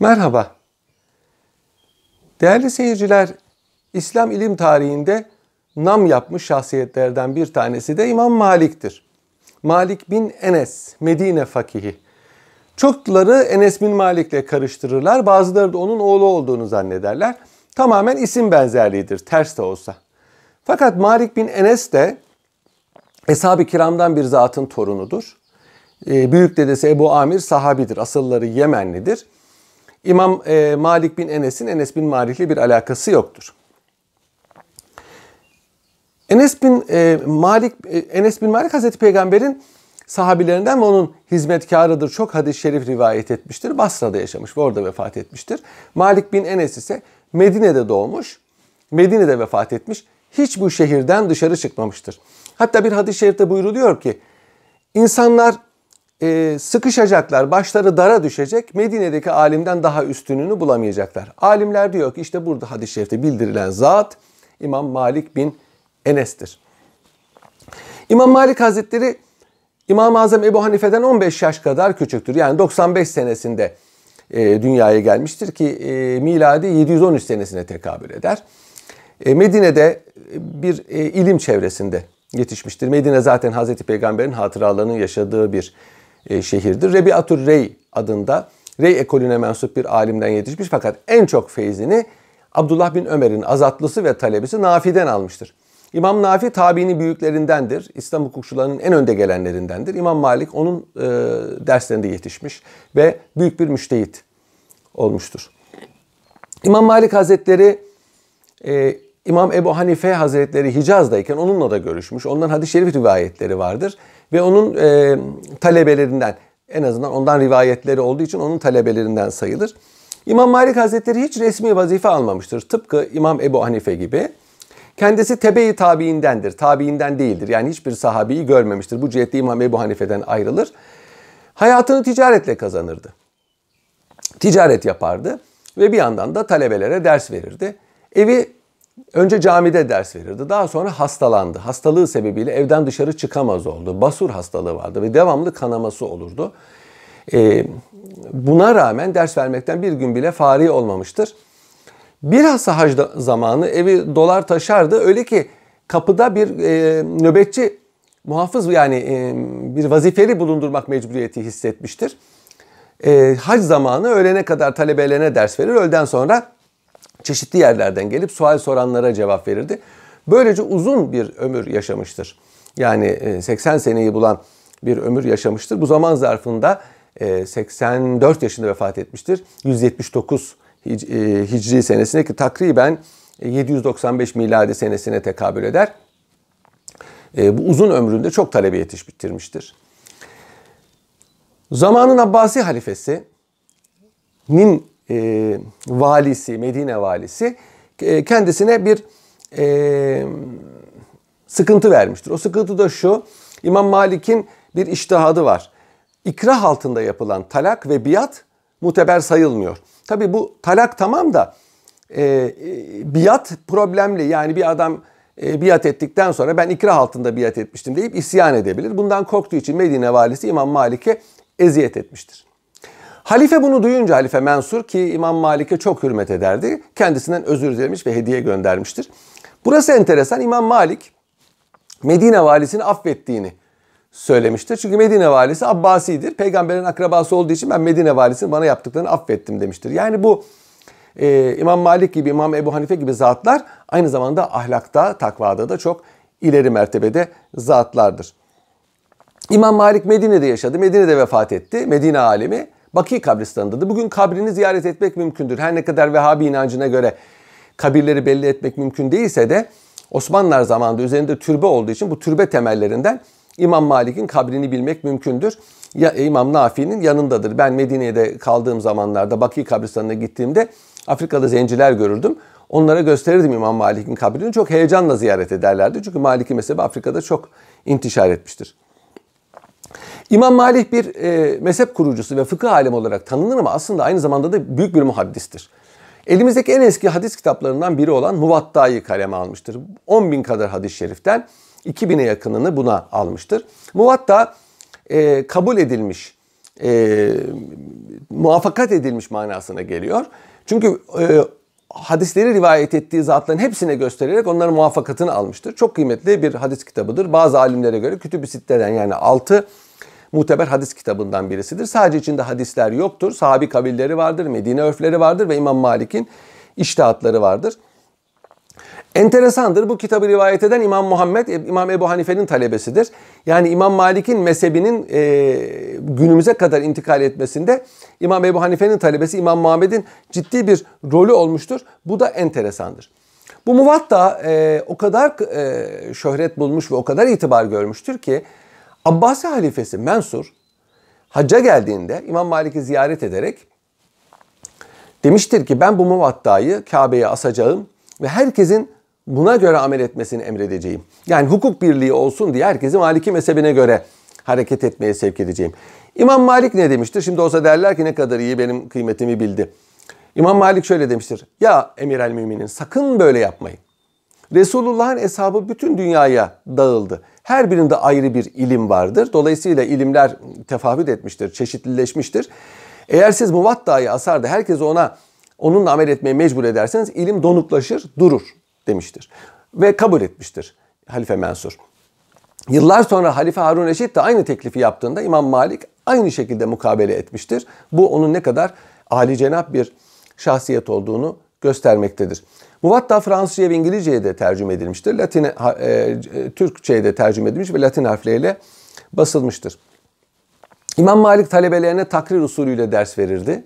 Merhaba. Değerli seyirciler, İslam ilim tarihinde nam yapmış şahsiyetlerden bir tanesi de İmam Malik'tir. Malik bin Enes, Medine fakihi. Çokları Enes bin Malik'le karıştırırlar. Bazıları da onun oğlu olduğunu zannederler. Tamamen isim benzerliğidir, ters de olsa. Fakat Malik bin Enes de Eshab-ı Kiram'dan bir zatın torunudur. Ee, büyük dedesi Ebu Amir sahabidir. Asılları Yemenlidir. İmam e, Malik bin Enes'in Enes bin Malik'le bir alakası yoktur. Enes bin e, Malik e, Enes bin Malik Hazreti Peygamber'in sahabilerinden ve onun hizmetkarıdır. Çok hadis-i şerif rivayet etmiştir. Basra'da yaşamış ve orada vefat etmiştir. Malik bin Enes ise Medine'de doğmuş. Medine'de vefat etmiş. Hiç bu şehirden dışarı çıkmamıştır. Hatta bir hadis-i şerifte buyruluyor ki insanlar e, sıkışacaklar, başları dara düşecek. Medine'deki alimden daha üstününü bulamayacaklar. Alimler diyor ki işte burada hadis-i şerifte bildirilen zat İmam Malik bin Enes'tir. İmam Malik Hazretleri İmam-ı Azam Ebu Hanife'den 15 yaş kadar küçüktür. Yani 95 senesinde e, dünyaya gelmiştir ki e, miladi 713 senesine tekabül eder. E, Medine'de bir e, ilim çevresinde yetişmiştir. Medine zaten Hazreti Peygamber'in hatıralarının yaşadığı bir şehirdir. Rebiatur Rey adında Rey ekolüne mensup bir alimden yetişmiş fakat en çok feyzini Abdullah bin Ömer'in azatlısı ve talebesi Nafi'den almıştır. İmam Nafi tabiini büyüklerindendir. İslam hukukçularının en önde gelenlerindendir. İmam Malik onun e, derslerinde yetişmiş ve büyük bir müştehit olmuştur. İmam Malik Hazretleri e, İmam Ebu Hanife Hazretleri Hicaz'dayken onunla da görüşmüş. Ondan hadis-i şerif rivayetleri vardır. Ve onun e, talebelerinden en azından ondan rivayetleri olduğu için onun talebelerinden sayılır. İmam Malik Hazretleri hiç resmi vazife almamıştır. Tıpkı İmam Ebu Hanife gibi. Kendisi tebe-i tabiindendir. Tabiinden değildir. Yani hiçbir sahabeyi görmemiştir. Bu cihette İmam Ebu Hanife'den ayrılır. Hayatını ticaretle kazanırdı. Ticaret yapardı ve bir yandan da talebelere ders verirdi. Evi önce camide ders verirdi. Daha sonra hastalandı. Hastalığı sebebiyle evden dışarı çıkamaz oldu. Basur hastalığı vardı ve devamlı kanaması olurdu. Ee, buna rağmen ders vermekten bir gün bile fari olmamıştır. Bilhassa hac zamanı evi dolar taşardı. Öyle ki kapıda bir e, nöbetçi muhafız yani e, bir vazifeli bulundurmak mecburiyeti hissetmiştir. E, hac zamanı öğlene kadar talebelerine ders verir. Öğleden sonra çeşitli yerlerden gelip sual soranlara cevap verirdi. Böylece uzun bir ömür yaşamıştır. Yani 80 e, seneyi bulan bir ömür yaşamıştır. Bu zaman zarfında 84 e, yaşında vefat etmiştir. 179 e, Hicri senesine ki takriben 795 miladi senesine tekabül eder. Bu uzun ömründe çok talebe yetiştirmiştir. Zamanın Abbasi halifesinin e, valisi, Medine valisi e, kendisine bir e, sıkıntı vermiştir. O sıkıntı da şu, İmam Malik'in bir iştihadı var. İkrah altında yapılan talak ve biat muteber sayılmıyor. Tabi bu talak tamam da e, e, biat problemli. Yani bir adam e, biat ettikten sonra ben ikrah altında biat etmiştim deyip isyan edebilir. Bundan korktuğu için Medine valisi İmam Malik'e eziyet etmiştir. Halife bunu duyunca Halife Mensur ki İmam Malik'e çok hürmet ederdi. Kendisinden özür dilemiş ve hediye göndermiştir. Burası enteresan. İmam Malik Medine valisini affettiğini söylemiştir. Çünkü Medine valisi Abbasi'dir. Peygamberin akrabası olduğu için ben Medine valisini bana yaptıklarını affettim demiştir. Yani bu e, İmam Malik gibi, İmam Ebu Hanife gibi zatlar aynı zamanda ahlakta, takvada da çok ileri mertebede zatlardır. İmam Malik Medine'de yaşadı. Medine'de vefat etti. Medine alemi. Baki kabristanındadır. Bugün kabrini ziyaret etmek mümkündür. Her ne kadar Vehhabi inancına göre kabirleri belli etmek mümkün değilse de Osmanlılar zamanında üzerinde türbe olduğu için bu türbe temellerinden İmam Malik'in kabrini bilmek mümkündür. Ya, İmam Nafi'nin yanındadır. Ben Medine'de kaldığım zamanlarda Baki kabristanına gittiğimde Afrikalı zenciler görürdüm. Onlara gösterirdim İmam Malik'in kabrini. Çok heyecanla ziyaret ederlerdi. Çünkü Maliki mezhebi Afrika'da çok intişar etmiştir. İmam Malik bir e, mezhep kurucusu ve fıkıh alemi olarak tanınır ama aslında aynı zamanda da büyük bir muhaddistir. Elimizdeki en eski hadis kitaplarından biri olan Muvatta'yı kaleme almıştır. 10 bin kadar hadis-i şeriften 2000'e yakınını buna almıştır. Muvatta e, kabul edilmiş e, muvaffakat edilmiş manasına geliyor. Çünkü e, hadisleri rivayet ettiği zatların hepsine göstererek onların muvaffakatını almıştır. Çok kıymetli bir hadis kitabıdır. Bazı alimlere göre Kütüb-i Sitte'den yani 6 muteber hadis kitabından birisidir. Sadece içinde hadisler yoktur. Sahabi kabilleri vardır, Medine örfleri vardır ve İmam Malik'in iştihatları vardır. Enteresandır bu kitabı rivayet eden İmam Muhammed, İmam Ebu Hanife'nin talebesidir. Yani İmam Malik'in mezhebinin e, günümüze kadar intikal etmesinde İmam Ebu Hanife'nin talebesi İmam Muhammed'in ciddi bir rolü olmuştur. Bu da enteresandır. Bu muvatta e, o kadar e, şöhret bulmuş ve o kadar itibar görmüştür ki Abbasi halifesi Mensur hacca geldiğinde İmam Malik'i ziyaret ederek demiştir ki ben bu muvattayı Kabe'ye asacağım ve herkesin buna göre amel etmesini emredeceğim. Yani hukuk birliği olsun diye herkesi Maliki mezhebine göre hareket etmeye sevk edeceğim. İmam Malik ne demiştir? Şimdi olsa derler ki ne kadar iyi benim kıymetimi bildi. İmam Malik şöyle demiştir. Ya emir el müminin sakın böyle yapmayın. Resulullah'ın hesabı bütün dünyaya dağıldı. Her birinde ayrı bir ilim vardır. Dolayısıyla ilimler tefavüt etmiştir, çeşitlileşmiştir. Eğer siz muvattayı asarda herkes ona onunla amel etmeye mecbur ederseniz ilim donuklaşır, durur demiştir. Ve kabul etmiştir Halife Mensur. Yıllar sonra Halife Harun Reşit de aynı teklifi yaptığında İmam Malik aynı şekilde mukabele etmiştir. Bu onun ne kadar âli cenap bir şahsiyet olduğunu göstermektedir. Muvatta Fransızca ve İngilizceye de tercüme edilmiştir. Latin, e, e, Türkçe'ye de tercüme edilmiş ve Latin harfleriyle basılmıştır. İmam Malik talebelerine takrir usulüyle ders verirdi,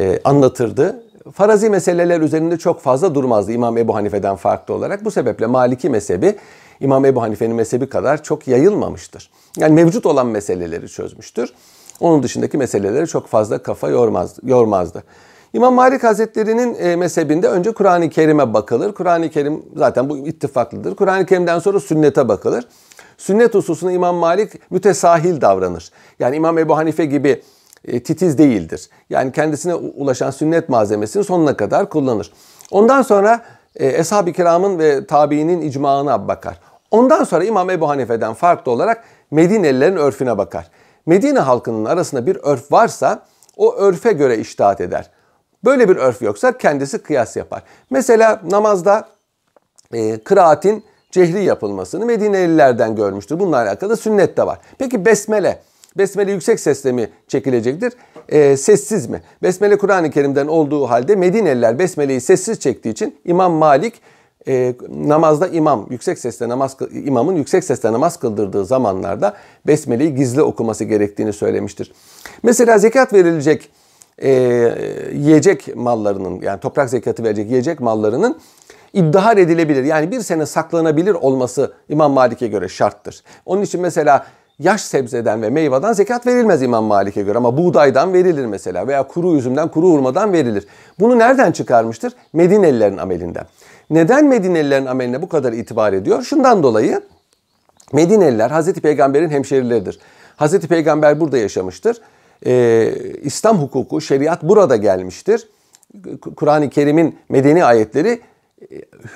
e, anlatırdı. Farazi meseleler üzerinde çok fazla durmazdı İmam Ebu Hanife'den farklı olarak. Bu sebeple Maliki mezhebi İmam Ebu Hanife'nin mezhebi kadar çok yayılmamıştır. Yani mevcut olan meseleleri çözmüştür. Onun dışındaki meseleleri çok fazla kafa yormazdı. yormazdı. İmam Malik Hazretleri'nin e, mezhebinde önce Kur'an-ı Kerim'e bakılır. Kur'an-ı Kerim zaten bu ittifaklıdır. Kur'an-ı Kerim'den sonra sünnete bakılır. Sünnet hususunda İmam Malik mütesahil davranır. Yani İmam Ebu Hanife gibi e, titiz değildir. Yani kendisine ulaşan sünnet malzemesini sonuna kadar kullanır. Ondan sonra e, Eshab-ı Kiram'ın ve tabiinin icmağına bakar. Ondan sonra İmam Ebu Hanife'den farklı olarak Medinelilerin örfüne bakar. Medine halkının arasında bir örf varsa o örfe göre iştahat eder. Böyle bir örf yoksa kendisi kıyas yapar. Mesela namazda e, kıraatin cehri yapılmasını Medinelilerden görmüştür. Bununla alakalı sünnet de var. Peki besmele. Besmele yüksek sesle mi çekilecektir? E, sessiz mi? Besmele Kur'an-ı Kerim'den olduğu halde Medineliler besmeleyi sessiz çektiği için İmam Malik e, namazda imam yüksek sesle namaz imamın yüksek sesle namaz kıldırdığı zamanlarda besmeleyi gizli okuması gerektiğini söylemiştir. Mesela zekat verilecek e, yiyecek mallarının yani toprak zekatı verecek yiyecek mallarının iddihar edilebilir. Yani bir sene saklanabilir olması İmam Malik'e göre şarttır. Onun için mesela yaş sebzeden ve meyveden zekat verilmez İmam Malik'e göre ama buğdaydan verilir mesela veya kuru üzümden kuru hurmadan verilir. Bunu nereden çıkarmıştır? Medinelilerin amelinden. Neden Medinelilerin ameline bu kadar itibar ediyor? Şundan dolayı Medineliler Hazreti Peygamber'in hemşerileridir. Hazreti Peygamber burada yaşamıştır. Ee, İslam hukuku, şeriat burada gelmiştir. Kur'an-ı Kerim'in medeni ayetleri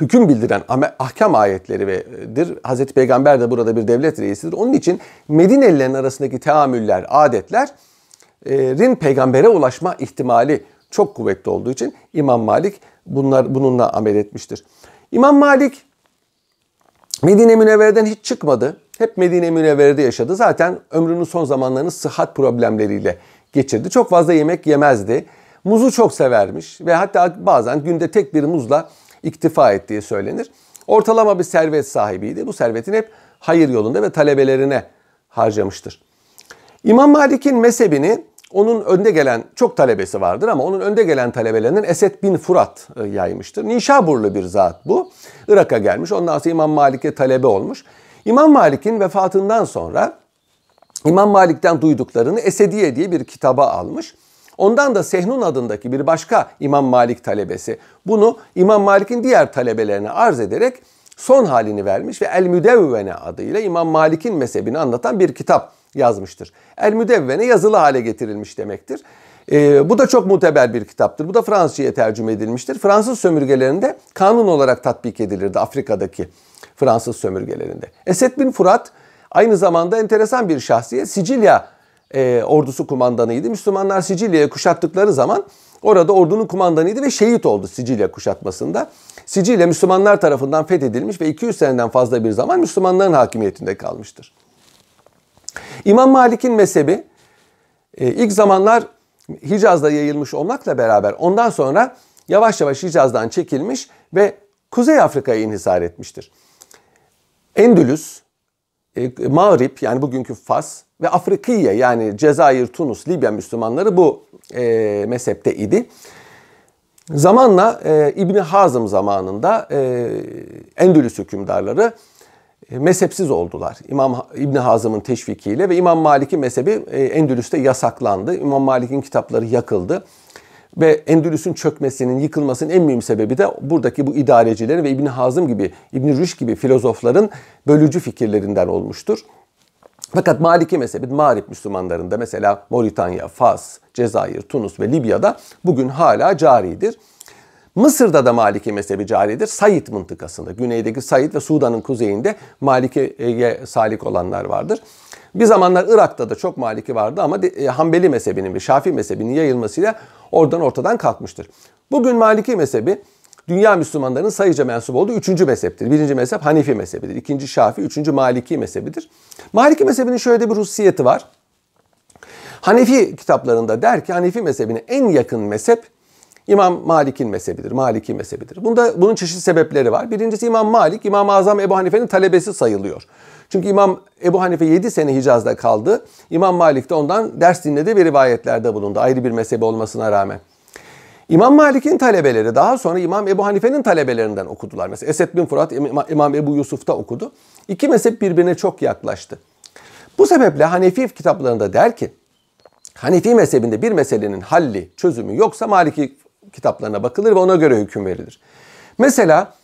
hüküm bildiren ahkam ayetleridir. Hazreti Peygamber de burada bir devlet reisidir. Onun için Medinelilerin arasındaki teamüller, adetlerin peygambere ulaşma ihtimali çok kuvvetli olduğu için İmam Malik bunlar bununla amel etmiştir. İmam Malik Medine Münevvere'den hiç çıkmadı. Hep Medine Münevvere'de yaşadı. Zaten ömrünün son zamanlarını sıhhat problemleriyle geçirdi. Çok fazla yemek yemezdi. Muzu çok severmiş ve hatta bazen günde tek bir muzla iktifa ettiği söylenir. Ortalama bir servet sahibiydi. Bu servetini hep hayır yolunda ve talebelerine harcamıştır. İmam Malik'in mezhebini onun önde gelen çok talebesi vardır ama onun önde gelen talebelerinden Esed bin Furat e, yaymıştır. Nişaburlu bir zat bu. Irak'a gelmiş. Ondan sonra İmam Malik'e talebe olmuş. İmam Malik'in vefatından sonra İmam Malik'ten duyduklarını Esediye diye bir kitaba almış. Ondan da Sehnun adındaki bir başka İmam Malik talebesi bunu İmam Malik'in diğer talebelerine arz ederek son halini vermiş ve El Müdevvene adıyla İmam Malik'in mezhebini anlatan bir kitap yazmıştır. El Müdevvene yazılı hale getirilmiş demektir. Ee, bu da çok muteber bir kitaptır. Bu da Fransızca'ya tercüme edilmiştir. Fransız sömürgelerinde kanun olarak tatbik edilirdi Afrika'daki Fransız sömürgelerinde. Esed bin Furat aynı zamanda enteresan bir şahsiyet. Sicilya e, ordusu kumandanıydı. Müslümanlar Sicilya'ya kuşattıkları zaman orada ordunun kumandanıydı ve şehit oldu Sicilya kuşatmasında. Sicilya Müslümanlar tarafından fethedilmiş ve 200 seneden fazla bir zaman Müslümanların hakimiyetinde kalmıştır. İmam Malik'in mezhebi e, ilk zamanlar Hicaz'da yayılmış olmakla beraber ondan sonra yavaş yavaş Hicaz'dan çekilmiş ve Kuzey Afrika'ya inhisar etmiştir. Endülüs, Mağrip yani bugünkü Fas ve Afrikiye yani Cezayir, Tunus, Libya Müslümanları bu e, mezhepte idi. Zamanla e, İbni Hazım zamanında e, Endülüs hükümdarları e, mezhepsiz oldular. İmam İbni Hazım'ın teşvikiyle ve İmam Malik'in mezhebi e, Endülüs'te yasaklandı. İmam Malik'in kitapları yakıldı. Ve Endülüs'ün çökmesinin, yıkılmasının en mühim sebebi de buradaki bu idarecilerin ve İbn Hazım gibi, İbn Rüş gibi filozofların bölücü fikirlerinden olmuştur. Fakat Maliki mezhebi Mağrip Müslümanlarında mesela Moritanya, Fas, Cezayir, Tunus ve Libya'da bugün hala caridir. Mısır'da da Maliki mezhebi caridir. Said mıntıkasında, güneydeki Said ve Sudan'ın kuzeyinde Maliki'ye salik olanlar vardır. Bir zamanlar Irak'ta da çok Maliki vardı ama e, Hanbeli mezhebinin ve Şafii mezhebinin yayılmasıyla oradan ortadan kalkmıştır. Bugün Maliki mezhebi dünya Müslümanlarının sayıca mensup olduğu üçüncü mezheptir. Birinci mezhep Hanifi mezhebidir. İkinci Şafii, üçüncü Maliki mezhebidir. Maliki mezhebinin şöyle bir hususiyeti var. Hanefi kitaplarında der ki Hanefi mezhebine en yakın mezhep İmam Malik'in mezhebidir, Maliki mezhebidir. Bunda bunun çeşitli sebepleri var. Birincisi İmam Malik, İmam-ı Azam Ebu Hanife'nin talebesi sayılıyor. Çünkü İmam Ebu Hanife 7 sene Hicaz'da kaldı. İmam Malik de ondan ders dinledi ve rivayetlerde bulundu. Ayrı bir mezhebi olmasına rağmen. İmam Malik'in talebeleri daha sonra İmam Ebu Hanife'nin talebelerinden okudular. Mesela Esed bin Fırat İmam Ebu Yusuf'ta okudu. İki mezhep birbirine çok yaklaştı. Bu sebeple Hanefi kitaplarında der ki Hanefi mezhebinde bir meselenin halli, çözümü yoksa Maliki kitaplarına bakılır ve ona göre hüküm verilir. Mesela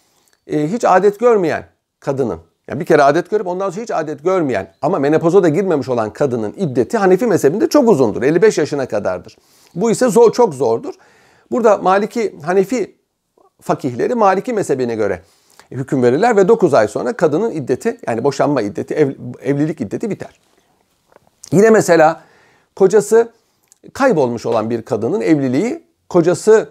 e, hiç adet görmeyen kadının yani bir kere adet görüp ondan sonra hiç adet görmeyen ama menopoza da girmemiş olan kadının iddeti Hanefi mezhebinde çok uzundur. 55 yaşına kadardır. Bu ise zor, çok zordur. Burada Maliki, Hanefi fakihleri Maliki mezhebine göre hüküm verirler ve 9 ay sonra kadının iddeti yani boşanma iddeti, ev, evlilik iddeti biter. Yine mesela kocası kaybolmuş olan bir kadının evliliği kocası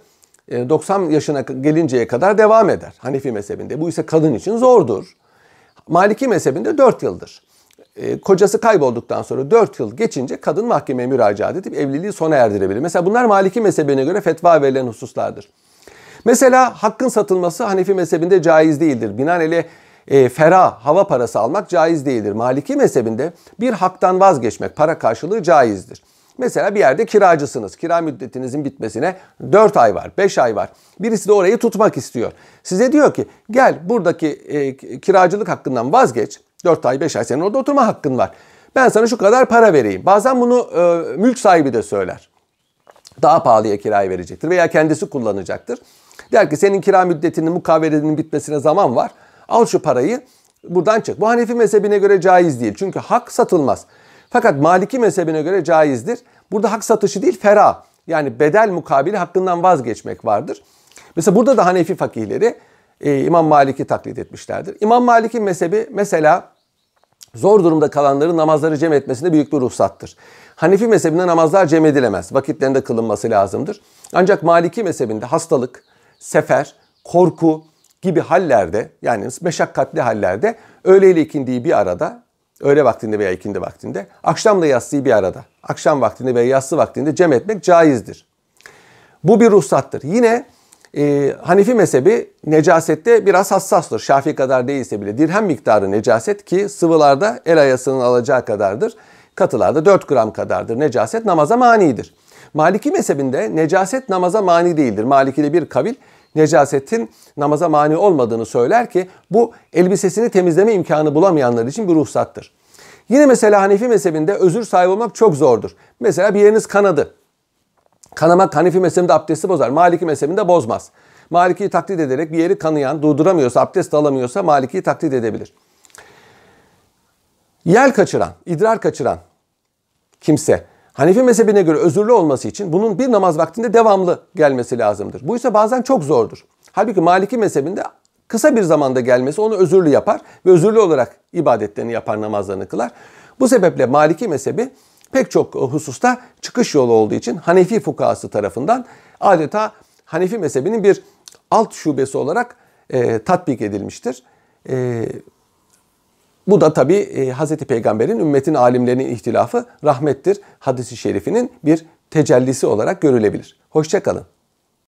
90 e, yaşına gelinceye kadar devam eder Hanefi mezhebinde. Bu ise kadın için zordur. Maliki mezhebinde 4 yıldır. E, kocası kaybolduktan sonra 4 yıl geçince kadın mahkemeye müracaat edip evliliği sona erdirebilir. Mesela bunlar Maliki mezhebine göre fetva verilen hususlardır. Mesela hakkın satılması Hanefi mezhebinde caiz değildir. Binaenaleyh e, ferah hava parası almak caiz değildir. Maliki mezhebinde bir haktan vazgeçmek para karşılığı caizdir. Mesela bir yerde kiracısınız. Kira müddetinizin bitmesine 4 ay var, 5 ay var. Birisi de orayı tutmak istiyor. Size diyor ki gel buradaki e, kiracılık hakkından vazgeç. 4 ay 5 ay senin orada oturma hakkın var. Ben sana şu kadar para vereyim. Bazen bunu e, mülk sahibi de söyler. Daha pahalıya kirayı verecektir veya kendisi kullanacaktır. Der ki senin kira müddetinin mukaveletinin bitmesine zaman var. Al şu parayı buradan çık. Bu Hanefi mezhebine göre caiz değil. Çünkü hak satılmaz. Fakat Maliki mezhebine göre caizdir. Burada hak satışı değil ferah. Yani bedel mukabili hakkından vazgeçmek vardır. Mesela burada da Hanefi fakihleri e, İmam Malik'i taklit etmişlerdir. İmam Malik'in mezhebi mesela zor durumda kalanların namazları cem etmesinde büyük bir ruhsattır. Hanefi mezhebinde namazlar cem edilemez. Vakitlerinde kılınması lazımdır. Ancak Maliki mezhebinde hastalık, sefer, korku gibi hallerde yani meşakkatli hallerde öğle ile ikindiyi bir arada öğle vaktinde veya ikindi vaktinde akşamla yatsıyı bir arada akşam vaktinde veya yatsı vaktinde cem etmek caizdir. Bu bir ruhsattır. Yine e, Hanefi mezhebi necasette biraz hassastır. Şafii kadar değilse bile dirhem miktarı necaset ki sıvılarda el ayasının alacağı kadardır. Katılarda 4 gram kadardır. Necaset namaza manidir. Maliki mezhebinde necaset namaza mani değildir. Maliki'de bir kavil necasetin namaza mani olmadığını söyler ki bu elbisesini temizleme imkanı bulamayanlar için bir ruhsattır. Yine mesela Hanefi mezhebinde özür sahibi olmak çok zordur. Mesela bir yeriniz kanadı. Kanamak Hanefi mezhebinde abdesti bozar. Maliki mezhebinde bozmaz. Maliki'yi taklit ederek bir yeri kanayan, durduramıyorsa, abdest alamıyorsa Maliki'yi taklit edebilir. Yel kaçıran, idrar kaçıran kimse Hanefi mezhebine göre özürlü olması için bunun bir namaz vaktinde devamlı gelmesi lazımdır. Bu ise bazen çok zordur. Halbuki Maliki mezhebinde kısa bir zamanda gelmesi onu özürlü yapar ve özürlü olarak ibadetlerini yapar, namazlarını kılar. Bu sebeple Maliki mezhebi pek çok hususta çıkış yolu olduğu için Hanefi fukahası tarafından adeta Hanefi mezhebinin bir alt şubesi olarak e, tatbik edilmiştir. E, bu da tabi e, Hz. Peygamber'in ümmetin alimlerinin ihtilafı rahmettir. Hadisi şerifinin bir tecellisi olarak görülebilir. Hoşçakalın.